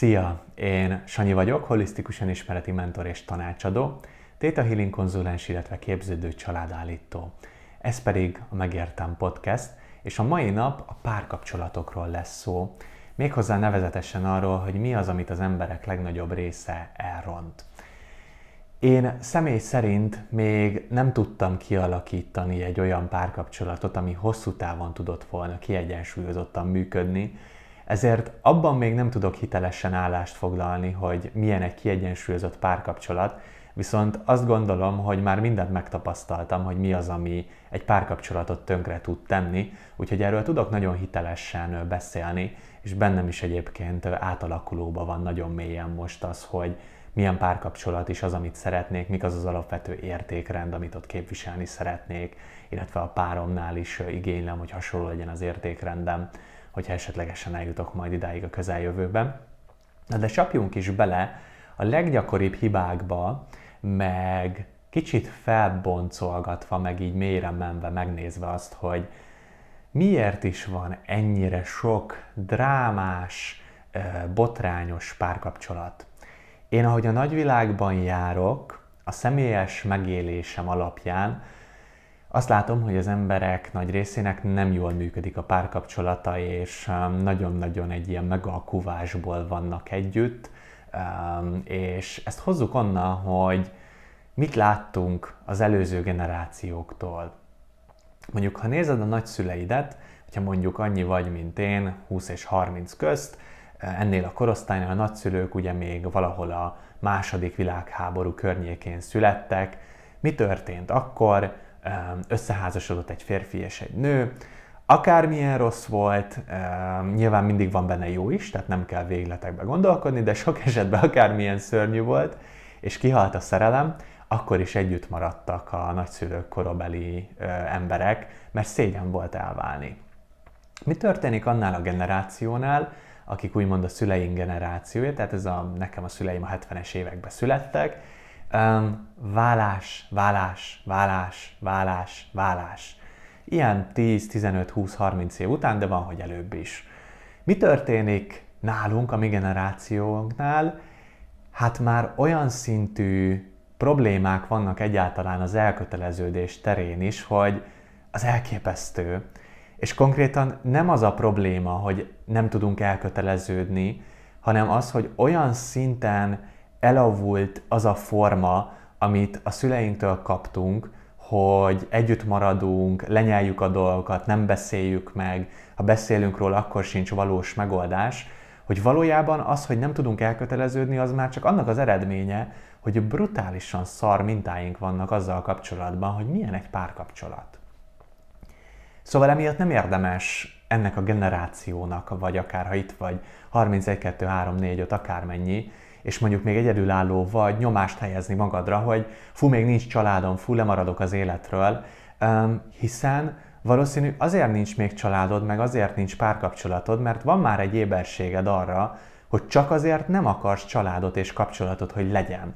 Szia! Én Sanyi vagyok, holisztikusan ismereti mentor és tanácsadó, Theta Healing konzulens, illetve képződő családállító. Ez pedig a Megértem Podcast, és a mai nap a párkapcsolatokról lesz szó. Méghozzá nevezetesen arról, hogy mi az, amit az emberek legnagyobb része elront. Én személy szerint még nem tudtam kialakítani egy olyan párkapcsolatot, ami hosszú távon tudott volna kiegyensúlyozottan működni, ezért abban még nem tudok hitelesen állást foglalni, hogy milyen egy kiegyensúlyozott párkapcsolat, viszont azt gondolom, hogy már mindent megtapasztaltam, hogy mi az, ami egy párkapcsolatot tönkre tud tenni, úgyhogy erről tudok nagyon hitelesen beszélni, és bennem is egyébként átalakulóban van nagyon mélyen most az, hogy milyen párkapcsolat is az, amit szeretnék, mik az az alapvető értékrend, amit ott képviselni szeretnék, illetve a páromnál is igénylem, hogy hasonló legyen az értékrendem hogyha esetlegesen eljutok majd idáig a közeljövőben. De csapjunk is bele a leggyakoribb hibákba, meg kicsit felboncolgatva, meg így mélyre menve megnézve azt, hogy miért is van ennyire sok drámás, botrányos párkapcsolat. Én, ahogy a nagyvilágban járok, a személyes megélésem alapján azt látom, hogy az emberek nagy részének nem jól működik a párkapcsolata, és um, nagyon-nagyon egy ilyen megalkuvásból vannak együtt, um, és ezt hozzuk onnan, hogy mit láttunk az előző generációktól. Mondjuk, ha nézed a nagyszüleidet, hogyha mondjuk annyi vagy, mint én, 20 és 30 közt, ennél a korosztálynál a nagyszülők ugye még valahol a második világháború környékén születtek. Mi történt akkor? Összeházasodott egy férfi és egy nő, akármilyen rossz volt, nyilván mindig van benne jó is, tehát nem kell végletekbe gondolkodni, de sok esetben akármilyen szörnyű volt, és kihalt a szerelem, akkor is együtt maradtak a nagyszülők korabeli emberek, mert szégyen volt elválni. Mi történik annál a generációnál, akik úgymond a szüleink generációja, tehát ez a, nekem a szüleim a 70-es években születtek, Um, vállás, vállás, vállás, vállás, vállás. Ilyen 10, 15, 20, 30 év után, de van, hogy előbb is. Mi történik nálunk, a mi generációnknál? Hát már olyan szintű problémák vannak egyáltalán az elköteleződés terén is, hogy az elképesztő. És konkrétan nem az a probléma, hogy nem tudunk elköteleződni, hanem az, hogy olyan szinten elavult az a forma, amit a szüleinktől kaptunk, hogy együtt maradunk, lenyeljük a dolgokat, nem beszéljük meg, ha beszélünk róla, akkor sincs valós megoldás, hogy valójában az, hogy nem tudunk elköteleződni, az már csak annak az eredménye, hogy brutálisan szar mintáink vannak azzal kapcsolatban, hogy milyen egy párkapcsolat. Szóval emiatt nem érdemes ennek a generációnak, vagy akár ha itt vagy 31, 2, 3, 4, 5, akármennyi, és mondjuk még egyedülálló vagy, nyomást helyezni magadra, hogy fú, még nincs családom, fú, lemaradok az életről, hiszen valószínű azért nincs még családod, meg azért nincs párkapcsolatod, mert van már egy éberséged arra, hogy csak azért nem akarsz családot és kapcsolatot, hogy legyen.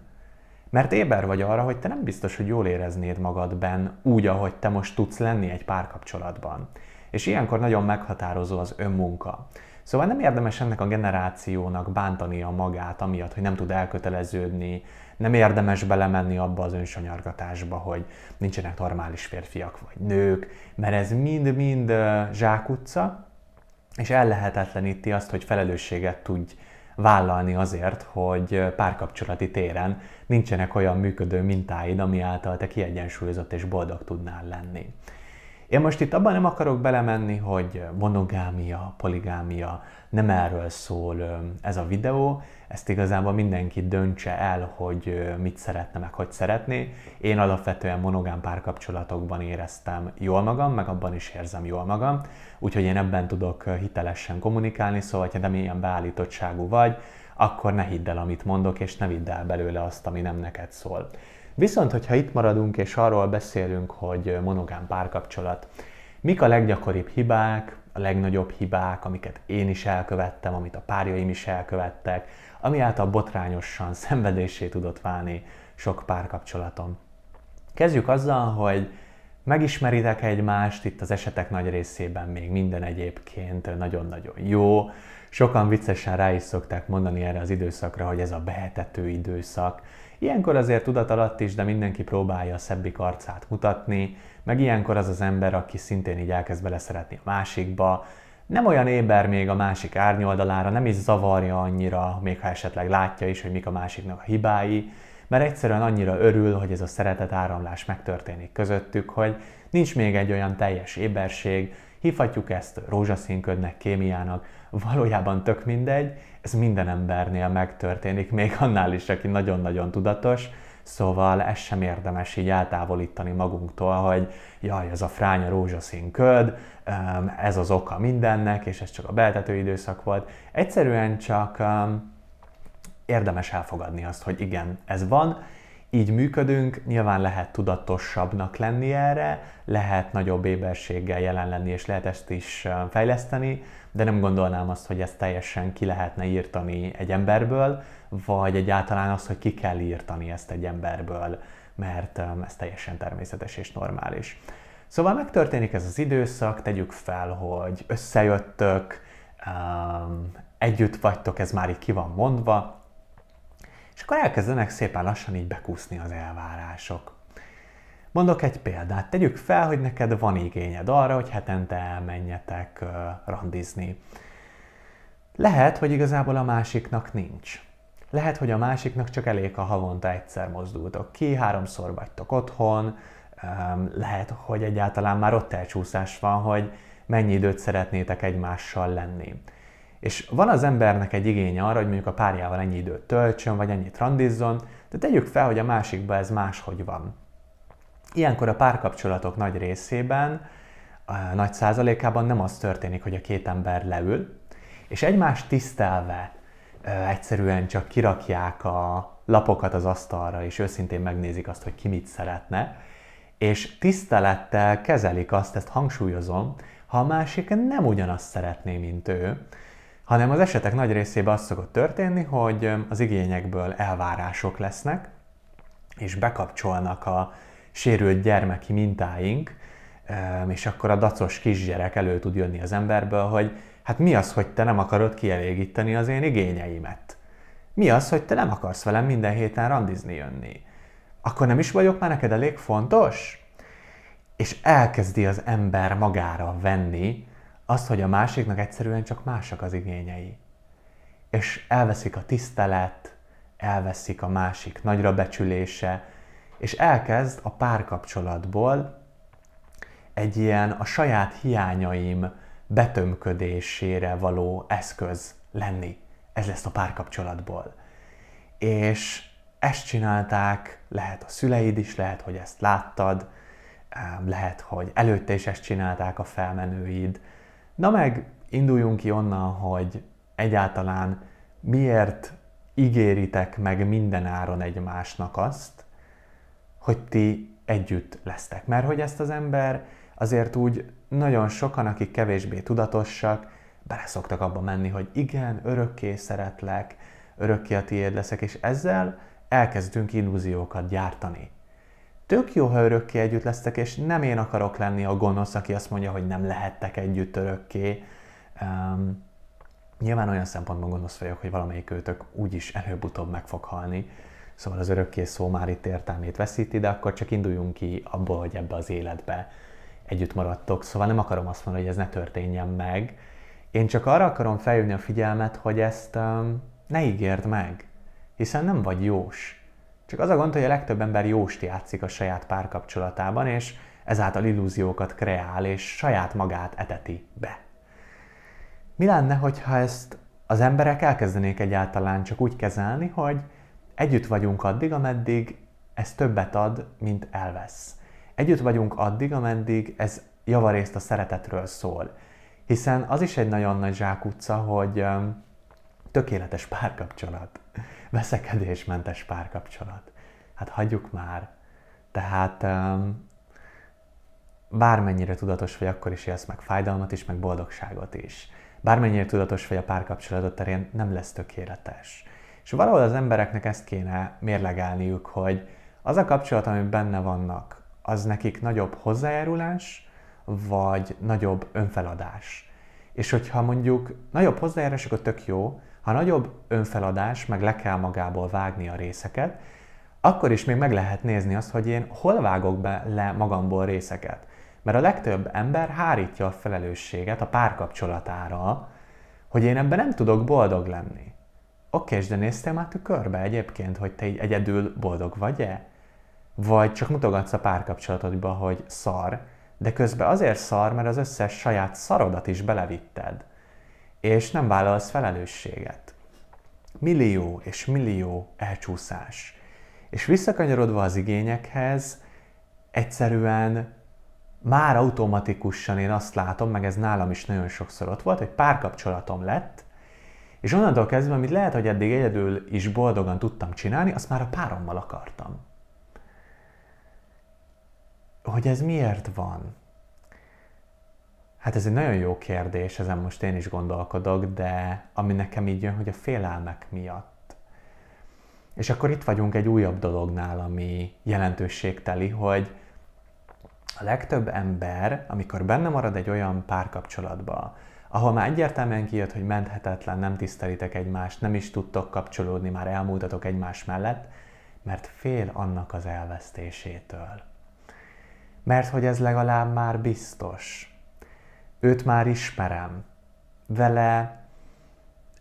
Mert éber vagy arra, hogy te nem biztos, hogy jól éreznéd magadben úgy, ahogy te most tudsz lenni egy párkapcsolatban. És ilyenkor nagyon meghatározó az önmunka. Szóval nem érdemes ennek a generációnak bántania magát, amiatt, hogy nem tud elköteleződni, nem érdemes belemenni abba az önsanyargatásba, hogy nincsenek normális férfiak vagy nők, mert ez mind-mind zsákutca, és ellehetetleníti azt, hogy felelősséget tudj vállalni azért, hogy párkapcsolati téren nincsenek olyan működő mintáid, ami által te kiegyensúlyozott és boldog tudnál lenni. Én most itt abban nem akarok belemenni, hogy monogámia, poligámia, nem erről szól ez a videó, ezt igazából mindenki döntse el, hogy mit szeretne, meg hogy szeretné. Én alapvetően monogám párkapcsolatokban éreztem jól magam, meg abban is érzem jól magam, úgyhogy én ebben tudok hitelesen kommunikálni, szóval ha nem ilyen beállítottságú vagy, akkor ne hidd el, amit mondok, és ne vidd el belőle azt, ami nem neked szól. Viszont, hogyha itt maradunk és arról beszélünk, hogy monogám párkapcsolat, mik a leggyakoribb hibák, a legnagyobb hibák, amiket én is elkövettem, amit a párjaim is elkövettek, ami által botrányosan szenvedésé tudott válni sok párkapcsolatom. Kezdjük azzal, hogy megismeritek egymást, itt az esetek nagy részében még minden egyébként nagyon-nagyon jó, Sokan viccesen rá is szokták mondani erre az időszakra, hogy ez a behetető időszak. Ilyenkor azért tudat alatt is, de mindenki próbálja a szebbik arcát mutatni, meg ilyenkor az az ember, aki szintén így elkezd beleszeretni a másikba, nem olyan éber még a másik árnyoldalára, nem is zavarja annyira, még ha esetleg látja is, hogy mik a másiknak a hibái, mert egyszerűen annyira örül, hogy ez a szeretet áramlás megtörténik közöttük, hogy nincs még egy olyan teljes éberség, hívhatjuk ezt rózsaszínködnek, kémiának, valójában tök mindegy, ez minden embernél megtörténik, még annál is, aki nagyon-nagyon tudatos, Szóval ez sem érdemes így eltávolítani magunktól, hogy jaj, ez a fránya rózsaszín köd, ez az oka mindennek, és ez csak a beltető időszak volt. Egyszerűen csak érdemes elfogadni azt, hogy igen, ez van, így működünk, nyilván lehet tudatosabbnak lenni erre, lehet nagyobb éberséggel jelen lenni, és lehet ezt is fejleszteni, de nem gondolnám azt, hogy ezt teljesen ki lehetne írtani egy emberből, vagy egyáltalán azt, hogy ki kell írtani ezt egy emberből, mert ez teljesen természetes és normális. Szóval megtörténik ez az időszak, tegyük fel, hogy összejöttök, együtt vagytok, ez már így ki van mondva, és akkor elkezdenek szépen lassan így bekúszni az elvárások. Mondok egy példát. Tegyük fel, hogy neked van igényed arra, hogy hetente elmenjetek randizni. Lehet, hogy igazából a másiknak nincs. Lehet, hogy a másiknak csak elég, ha havonta egyszer mozdultok ki, háromszor vagytok otthon, lehet, hogy egyáltalán már ott elcsúszás van, hogy mennyi időt szeretnétek egymással lenni. És van az embernek egy igénye arra, hogy mondjuk a párjával ennyi időt töltsön, vagy ennyit randizzon, de tegyük fel, hogy a másikban ez máshogy van. Ilyenkor a párkapcsolatok nagy részében, a nagy százalékában nem az történik, hogy a két ember leül, és egymást tisztelve egyszerűen csak kirakják a lapokat az asztalra, és őszintén megnézik azt, hogy ki mit szeretne, és tisztelettel kezelik azt, ezt hangsúlyozom, ha a másik nem ugyanazt szeretné, mint ő, hanem az esetek nagy részében az szokott történni, hogy az igényekből elvárások lesznek, és bekapcsolnak a sérült gyermeki mintáink, és akkor a dacos kisgyerek elő tud jönni az emberből, hogy hát mi az, hogy te nem akarod kielégíteni az én igényeimet? Mi az, hogy te nem akarsz velem minden héten randizni jönni? Akkor nem is vagyok már neked elég fontos? És elkezdi az ember magára venni azt, hogy a másiknak egyszerűen csak másak az igényei. És elveszik a tisztelet, elveszik a másik nagyra becsülése, és elkezd a párkapcsolatból egy ilyen a saját hiányaim betömködésére való eszköz lenni. Ez lesz a párkapcsolatból. És ezt csinálták, lehet a szüleid is, lehet, hogy ezt láttad, lehet, hogy előtte is ezt csinálták a felmenőid. Na meg induljunk ki onnan, hogy egyáltalán miért ígéritek meg minden áron egymásnak azt, hogy ti együtt lesztek. Mert hogy ezt az ember azért úgy nagyon sokan, akik kevésbé tudatosak, beleszoktak abba menni, hogy igen, örökké szeretlek, örökké a tiéd leszek, és ezzel elkezdünk illúziókat gyártani. Tök jó, ha örökké együtt lesztek, és nem én akarok lenni a gonosz, aki azt mondja, hogy nem lehettek együtt örökké. Um, nyilván olyan szempontból gonosz vagyok, hogy valamelyik őtök úgyis előbb-utóbb meg fog halni, szóval az örökké szó már itt értelmét veszíti, de akkor csak induljunk ki abból, hogy ebbe az életbe együtt maradtok, szóval nem akarom azt mondani, hogy ez ne történjen meg. Én csak arra akarom felhívni a figyelmet, hogy ezt um, ne ígérd meg, hiszen nem vagy jós. Csak az a gond, hogy a legtöbb ember jóst játszik a saját párkapcsolatában, és ezáltal illúziókat kreál, és saját magát eteti be. Mi lenne, hogyha ezt az emberek elkezdenék egyáltalán csak úgy kezelni, hogy együtt vagyunk addig, ameddig ez többet ad, mint elvesz. Együtt vagyunk addig, ameddig ez javarészt a szeretetről szól. Hiszen az is egy nagyon nagy zsákutca, hogy tökéletes párkapcsolat, veszekedésmentes párkapcsolat. Hát hagyjuk már. Tehát bármennyire tudatos vagy, akkor is élsz meg fájdalmat is, meg boldogságot is. Bármennyire tudatos vagy a párkapcsolatot terén, nem lesz tökéletes. És valahol az embereknek ezt kéne mérlegelniük, hogy az a kapcsolat, ami benne vannak, az nekik nagyobb hozzájárulás, vagy nagyobb önfeladás. És hogyha mondjuk nagyobb hozzájárás, akkor tök jó, ha nagyobb önfeladás, meg le kell magából vágni a részeket, akkor is még meg lehet nézni azt, hogy én hol vágok be le magamból részeket. Mert a legtöbb ember hárítja a felelősséget a párkapcsolatára, hogy én ebben nem tudok boldog lenni. Oké, és de néztél már tükörbe egyébként, hogy te így egyedül boldog vagy-e? Vagy csak mutogatsz a párkapcsolatodba, hogy szar, de közben azért szar, mert az összes saját szarodat is belevitted, és nem vállalsz felelősséget. Millió és millió elcsúszás. És visszakanyarodva az igényekhez, egyszerűen már automatikusan én azt látom, meg ez nálam is nagyon sokszor ott volt, hogy párkapcsolatom lett, és onnantól kezdve, amit lehet, hogy eddig egyedül is boldogan tudtam csinálni, azt már a párommal akartam. Hogy ez miért van? Hát ez egy nagyon jó kérdés, ezen most én is gondolkodok, de ami nekem így jön, hogy a félelmek miatt. És akkor itt vagyunk egy újabb dolognál, ami jelentőségteli, hogy a legtöbb ember, amikor benne marad egy olyan párkapcsolatba, ahol már egyértelműen kijött, hogy menthetetlen, nem tisztelitek egymást, nem is tudtok kapcsolódni, már elmúltatok egymás mellett, mert fél annak az elvesztésétől. Mert hogy ez legalább már biztos. Őt már ismerem. Vele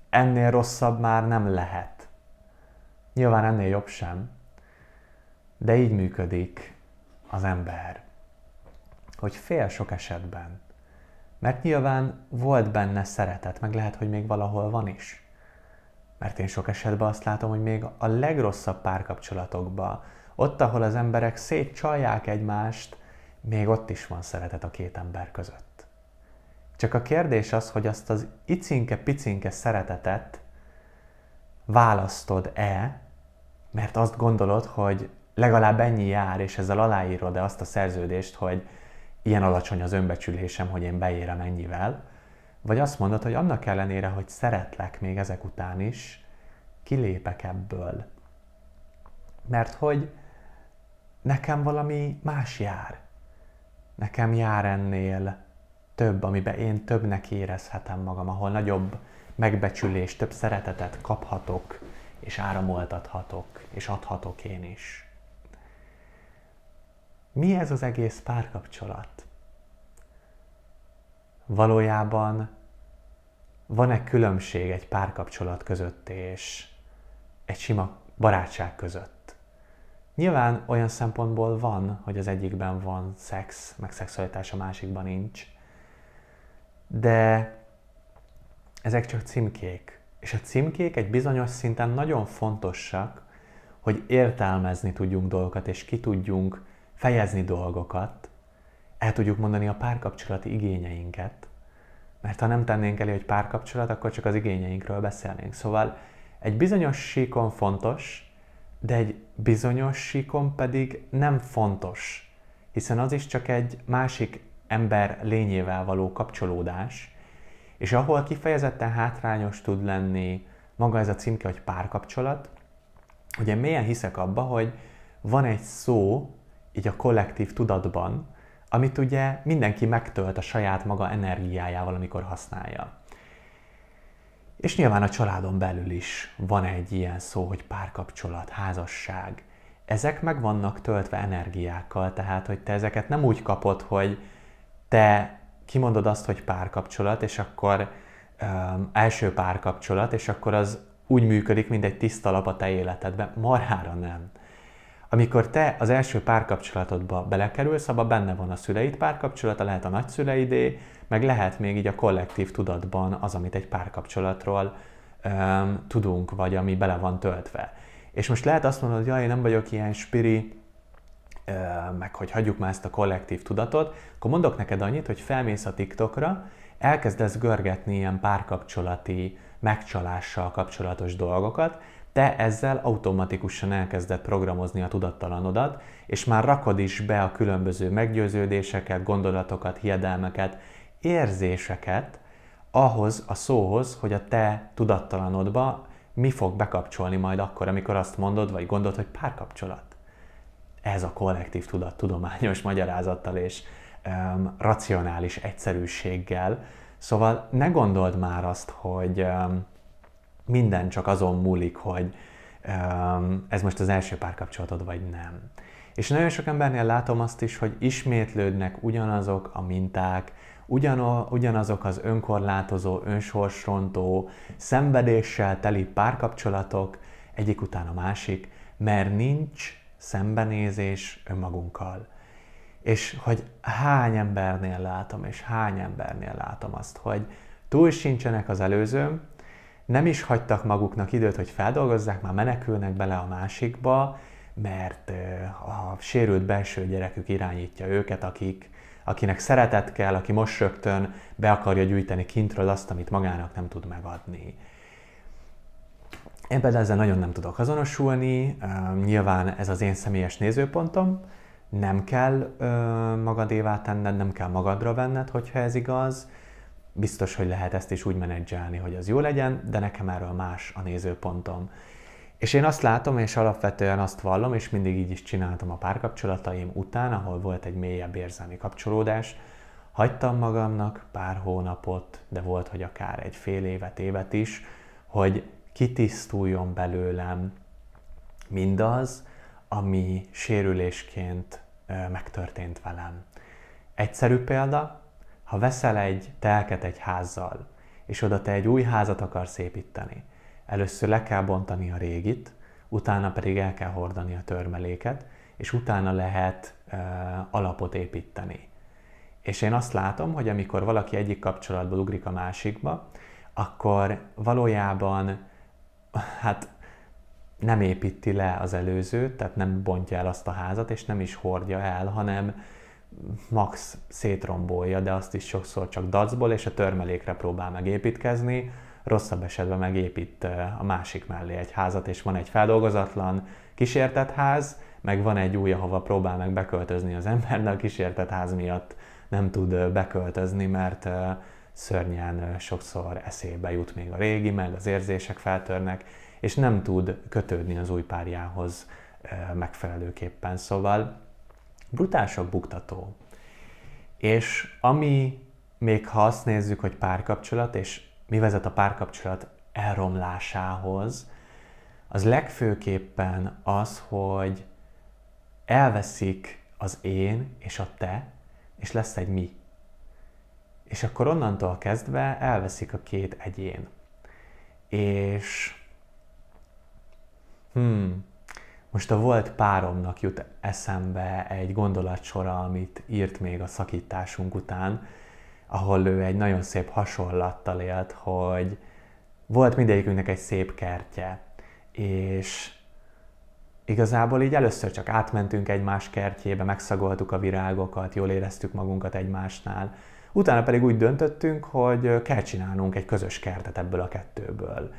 ennél rosszabb már nem lehet. Nyilván ennél jobb sem, de így működik az ember hogy fél sok esetben. Mert nyilván volt benne szeretet, meg lehet, hogy még valahol van is. Mert én sok esetben azt látom, hogy még a legrosszabb párkapcsolatokban, ott, ahol az emberek szétcsalják egymást, még ott is van szeretet a két ember között. Csak a kérdés az, hogy azt az icinke-picinke szeretetet választod-e, mert azt gondolod, hogy legalább ennyi jár, és ezzel aláírod-e azt a szerződést, hogy ilyen alacsony az önbecsülésem, hogy én beérem ennyivel, vagy azt mondod, hogy annak ellenére, hogy szeretlek még ezek után is, kilépek ebből. Mert hogy nekem valami más jár. Nekem jár ennél több, amiben én többnek érezhetem magam, ahol nagyobb megbecsülés, több szeretetet kaphatok, és áramoltathatok, és adhatok én is. Mi ez az egész párkapcsolat? Valójában van-e különbség egy párkapcsolat között és egy sima barátság között? Nyilván olyan szempontból van, hogy az egyikben van szex, meg szexualitás, a másikban nincs, de ezek csak címkék. És a címkék egy bizonyos szinten nagyon fontosak, hogy értelmezni tudjunk dolgokat, és ki tudjunk fejezni dolgokat, el tudjuk mondani a párkapcsolati igényeinket, mert ha nem tennénk elé, hogy párkapcsolat, akkor csak az igényeinkről beszélnénk. Szóval egy bizonyos síkon fontos, de egy bizonyos síkon pedig nem fontos, hiszen az is csak egy másik ember lényével való kapcsolódás, és ahol kifejezetten hátrányos tud lenni maga ez a címke, hogy párkapcsolat, ugye mélyen hiszek abba, hogy van egy szó, így a kollektív tudatban, amit ugye mindenki megtölt a saját maga energiájával, amikor használja. És nyilván a családon belül is van egy ilyen szó, hogy párkapcsolat, házasság. Ezek meg vannak töltve energiákkal, tehát hogy te ezeket nem úgy kapod, hogy te kimondod azt, hogy párkapcsolat, és akkor um, első párkapcsolat, és akkor az úgy működik, mint egy tiszta lap a te életedben. Marhára nem. Amikor te az első párkapcsolatodba belekerülsz, abban benne van a szüleid párkapcsolata, lehet a nagyszüleidé, meg lehet még így a kollektív tudatban az, amit egy párkapcsolatról um, tudunk, vagy ami bele van töltve. És most lehet azt mondani, hogy jaj, én nem vagyok ilyen spiri, meg hogy hagyjuk már ezt a kollektív tudatot, akkor mondok neked annyit, hogy felmész a TikTokra, elkezdesz görgetni ilyen párkapcsolati, megcsalással kapcsolatos dolgokat, te ezzel automatikusan elkezded programozni a tudattalanodat, és már rakod is be a különböző meggyőződéseket, gondolatokat, hiedelmeket, érzéseket ahhoz a szóhoz, hogy a te tudattalanodba mi fog bekapcsolni majd akkor, amikor azt mondod, vagy gondolod, hogy párkapcsolat. Ez a kollektív tudat tudományos magyarázattal és um, racionális egyszerűséggel Szóval ne gondold már azt, hogy minden csak azon múlik, hogy ez most az első párkapcsolatod, vagy nem. És nagyon sok embernél látom azt is, hogy ismétlődnek ugyanazok a minták, ugyanazok az önkorlátozó, önsorsrontó, szenvedéssel teli párkapcsolatok, egyik után a másik, mert nincs szembenézés önmagunkkal. És hogy hány embernél látom, és hány embernél látom azt, hogy túl sincsenek az előzőm, nem is hagytak maguknak időt, hogy feldolgozzák, már menekülnek bele a másikba, mert a sérült belső gyerekük irányítja őket, akik, akinek szeretet kell, aki most rögtön be akarja gyűjteni kintről azt, amit magának nem tud megadni. Például ezzel nagyon nem tudok azonosulni, nyilván ez az én személyes nézőpontom, nem kell magadévá tenned, nem kell magadra venned, hogyha ez igaz, biztos, hogy lehet ezt is úgy menedzselni, hogy az jó legyen, de nekem erről más a nézőpontom. És én azt látom, és alapvetően azt vallom, és mindig így is csináltam a párkapcsolataim után, ahol volt egy mélyebb érzelmi kapcsolódás, hagytam magamnak pár hónapot, de volt, hogy akár egy fél évet, évet is, hogy kitisztuljon belőlem mindaz, ami sérülésként megtörtént velem. Egyszerű példa, ha veszel egy telket egy házzal, és oda te egy új házat akarsz építeni, először le kell bontani a régit, utána pedig el kell hordani a törmeléket, és utána lehet uh, alapot építeni. És én azt látom, hogy amikor valaki egyik kapcsolatból ugrik a másikba, akkor valójában hát nem építi le az előzőt, tehát nem bontja el azt a házat, és nem is hordja el, hanem max szétrombolja, de azt is sokszor csak dacból és a törmelékre próbál megépítkezni, rosszabb esetben megépít a másik mellé egy házat, és van egy feldolgozatlan kísértett ház, meg van egy új, ahova próbál meg beköltözni az ember, de a kísértett ház miatt nem tud beköltözni, mert szörnyen sokszor eszébe jut még a régi, meg az érzések feltörnek, és nem tud kötődni az új párjához megfelelőképpen. Szóval brutál sok buktató. És ami még ha azt nézzük, hogy párkapcsolat, és mi vezet a párkapcsolat elromlásához, az legfőképpen az, hogy elveszik az én és a te, és lesz egy mi. És akkor onnantól kezdve elveszik a két egyén. És hmm, most a volt páromnak jut eszembe egy gondolatsora, amit írt még a szakításunk után, ahol ő egy nagyon szép hasonlattal élt, hogy volt mindegyikünknek egy szép kertje, és igazából így először csak átmentünk egymás kertjébe, megszagoltuk a virágokat, jól éreztük magunkat egymásnál, utána pedig úgy döntöttünk, hogy kell csinálnunk egy közös kertet ebből a kettőből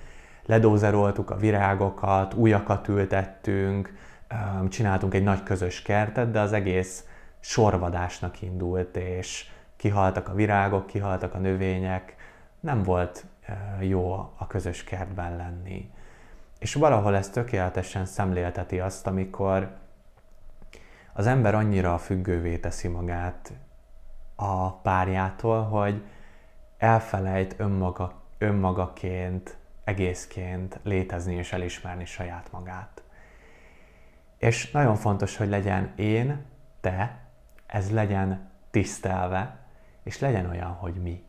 ledózeroltuk a virágokat, újakat ültettünk, csináltunk egy nagy közös kertet, de az egész sorvadásnak indult, és kihaltak a virágok, kihaltak a növények, nem volt jó a közös kertben lenni. És valahol ez tökéletesen szemlélteti azt, amikor az ember annyira függővé teszi magát a párjától, hogy elfelejt önmaga, önmagaként egészként létezni és elismerni saját magát. És nagyon fontos, hogy legyen én, te, ez legyen tisztelve, és legyen olyan, hogy mi.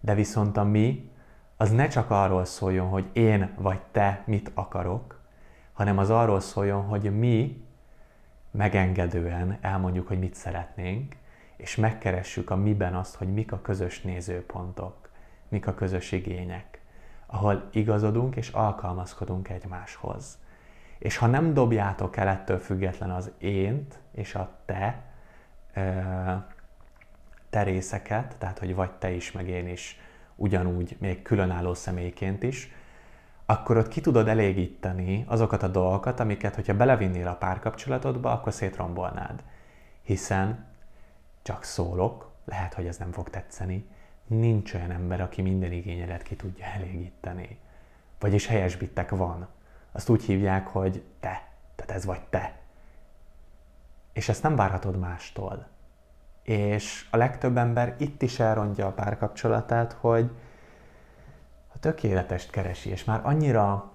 De viszont a mi, az ne csak arról szóljon, hogy én vagy te mit akarok, hanem az arról szóljon, hogy mi megengedően elmondjuk, hogy mit szeretnénk, és megkeressük a miben azt, hogy mik a közös nézőpontok, mik a közös igények ahol igazodunk és alkalmazkodunk egymáshoz. És ha nem dobjátok el ettől független az ént és a te, te részeket, tehát hogy vagy te is, meg én is, ugyanúgy még különálló személyként is, akkor ott ki tudod elégíteni azokat a dolgokat, amiket, hogyha belevinnél a párkapcsolatodba, akkor szétrombolnád. Hiszen csak szólok, lehet, hogy ez nem fog tetszeni, nincs olyan ember, aki minden igényedet ki tudja elégíteni. Vagyis helyesbittek van. Azt úgy hívják, hogy te. Tehát ez vagy te. És ezt nem várhatod mástól. És a legtöbb ember itt is elrontja a párkapcsolatát, hogy a tökéletest keresi, és már annyira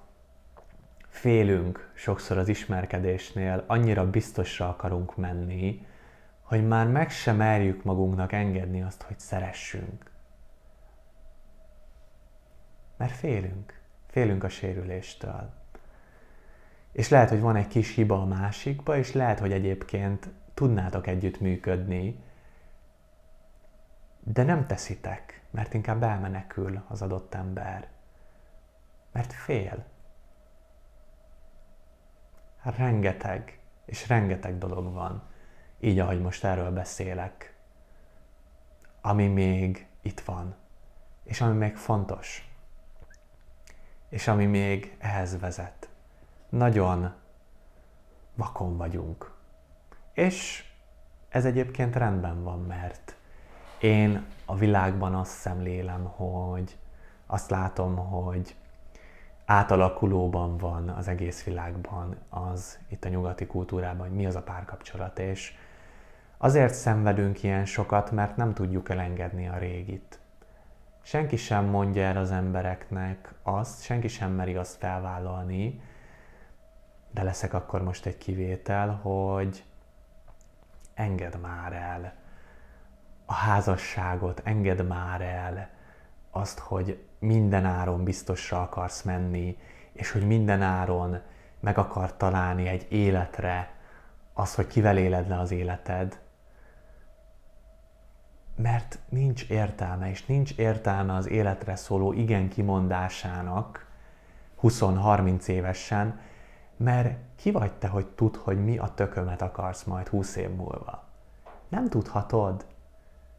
félünk sokszor az ismerkedésnél, annyira biztosra akarunk menni, hogy már meg sem merjük magunknak engedni azt, hogy szeressünk. Mert félünk. Félünk a sérüléstől. És lehet, hogy van egy kis hiba a másikba, és lehet, hogy egyébként tudnátok együtt működni, de nem teszitek, mert inkább elmenekül az adott ember. Mert fél. Rengeteg, és rengeteg dolog van, így ahogy most erről beszélek, ami még itt van, és ami még fontos, és ami még ehhez vezet. Nagyon vakon vagyunk. És ez egyébként rendben van, mert én a világban azt szemlélem, hogy azt látom, hogy átalakulóban van az egész világban az itt a nyugati kultúrában, hogy mi az a párkapcsolat, és azért szenvedünk ilyen sokat, mert nem tudjuk elengedni a régit. Senki sem mondja el az embereknek azt, senki sem meri azt felvállalni, de leszek akkor most egy kivétel, hogy engedd már el a házasságot, engedd már el azt, hogy minden áron biztosra akarsz menni, és hogy minden áron meg akar találni egy életre az, hogy kivel éled le az életed, mert nincs értelme, és nincs értelme az életre szóló igen kimondásának 20-30 évesen, mert ki vagy te, hogy tudd, hogy mi a tökömet akarsz majd 20 év múlva? Nem tudhatod.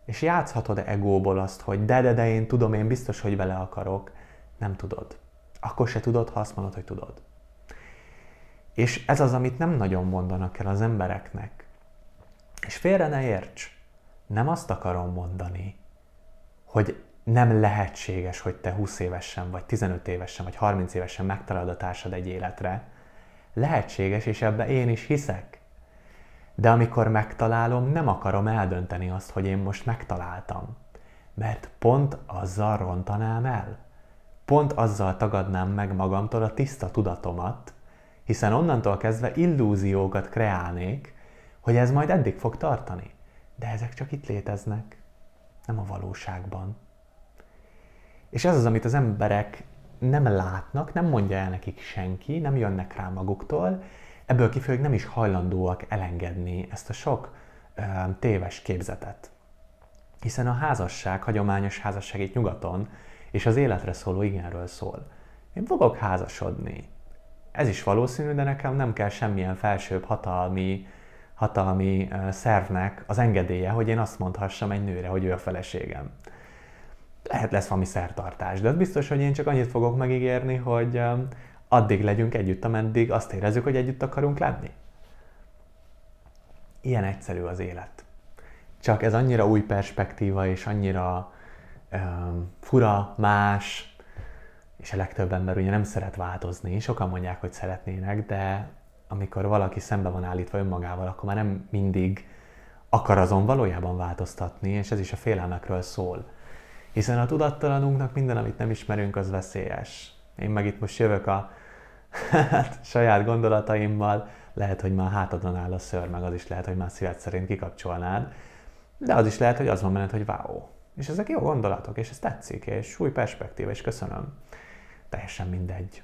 És játszhatod egóból azt, hogy de, de, de én tudom, én biztos, hogy vele akarok. Nem tudod. Akkor se tudod, ha azt mondod, hogy tudod. És ez az, amit nem nagyon mondanak el az embereknek. És félre ne érts nem azt akarom mondani, hogy nem lehetséges, hogy te 20 évesen, vagy 15 évesen, vagy 30 évesen megtalálod a társad egy életre. Lehetséges, és ebbe én is hiszek. De amikor megtalálom, nem akarom eldönteni azt, hogy én most megtaláltam. Mert pont azzal rontanám el. Pont azzal tagadnám meg magamtól a tiszta tudatomat, hiszen onnantól kezdve illúziókat kreálnék, hogy ez majd eddig fog tartani. De ezek csak itt léteznek, nem a valóságban. És ez az, amit az emberek nem látnak, nem mondja el nekik senki, nem jönnek rá maguktól, ebből kifolyólag nem is hajlandóak elengedni ezt a sok ö, téves képzetet. Hiszen a házasság, hagyományos házasság itt nyugaton, és az életre szóló igenről szól. Én fogok házasodni. Ez is valószínű, de nekem nem kell semmilyen felsőbb hatalmi hatalmi szervnek az engedélye, hogy én azt mondhassam egy nőre, hogy ő a feleségem. Lehet lesz valami szertartás, de az biztos, hogy én csak annyit fogok megígérni, hogy addig legyünk együtt, ameddig azt érezzük, hogy együtt akarunk lenni. Ilyen egyszerű az élet. Csak ez annyira új perspektíva, és annyira um, fura, más, és a legtöbb ember ugye nem szeret változni. Sokan mondják, hogy szeretnének, de amikor valaki szembe van állítva önmagával, akkor már nem mindig akar azon valójában változtatni, és ez is a félelmekről szól. Hiszen a tudattalanunknak minden, amit nem ismerünk, az veszélyes. Én meg itt most jövök a hát, saját gondolataimmal, lehet, hogy már hátadon áll a ször, meg az is lehet, hogy már szíved szerint kikapcsolnád, de az is lehet, hogy az van benned, hogy wow. És ezek jó gondolatok, és ez tetszik, és új perspektíva, és köszönöm. Teljesen mindegy.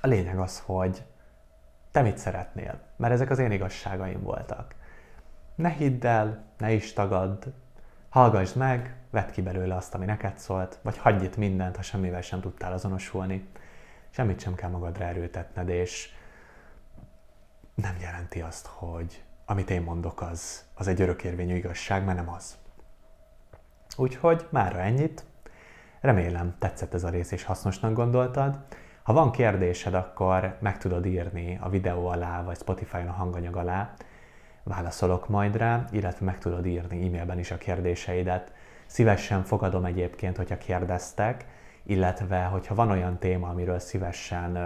A lényeg az, hogy te mit szeretnél? Mert ezek az én igazságaim voltak. Ne hidd el, ne is tagadd, hallgass meg, vedd ki belőle azt, ami neked szólt, vagy hagyj itt mindent, ha semmivel sem tudtál azonosulni. Semmit sem kell magadra erőtetned, és nem jelenti azt, hogy amit én mondok, az, az egy örökérvényű igazság, mert nem az. Úgyhogy mára ennyit. Remélem tetszett ez a rész és hasznosnak gondoltad. Ha van kérdésed, akkor meg tudod írni a videó alá, vagy Spotify-on a hanganyag alá. Válaszolok majd rá, illetve meg tudod írni e-mailben is a kérdéseidet. Szívesen fogadom egyébként, hogyha kérdeztek, illetve hogyha van olyan téma, amiről szívesen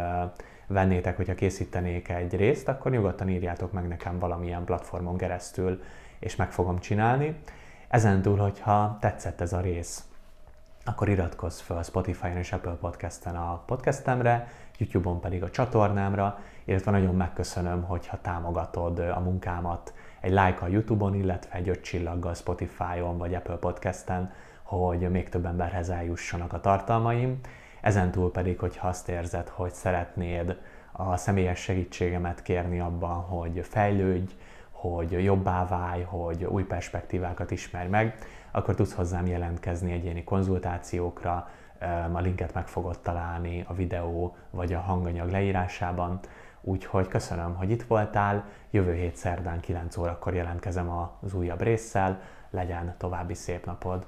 vennétek, hogyha készítenék egy részt, akkor nyugodtan írjátok meg nekem valamilyen platformon keresztül, és meg fogom csinálni. Ezentúl, hogyha tetszett ez a rész, akkor iratkozz fel Spotify-on és Apple Podcast-en a podcastemre, YouTube-on pedig a csatornámra, illetve nagyon megköszönöm, hogyha támogatod a munkámat egy like a YouTube-on, illetve egy öt csillaggal Spotify-on vagy Apple Podcast-en, hogy még több emberhez eljussanak a tartalmaim. Ezentúl pedig, hogyha azt érzed, hogy szeretnéd a személyes segítségemet kérni abban, hogy fejlődj, hogy jobbá válj, hogy új perspektívákat ismerj meg, akkor tudsz hozzám jelentkezni egyéni konzultációkra, a linket meg fogod találni a videó vagy a hanganyag leírásában. Úgyhogy köszönöm, hogy itt voltál, jövő hét szerdán 9 órakor jelentkezem az újabb résszel, legyen további szép napod!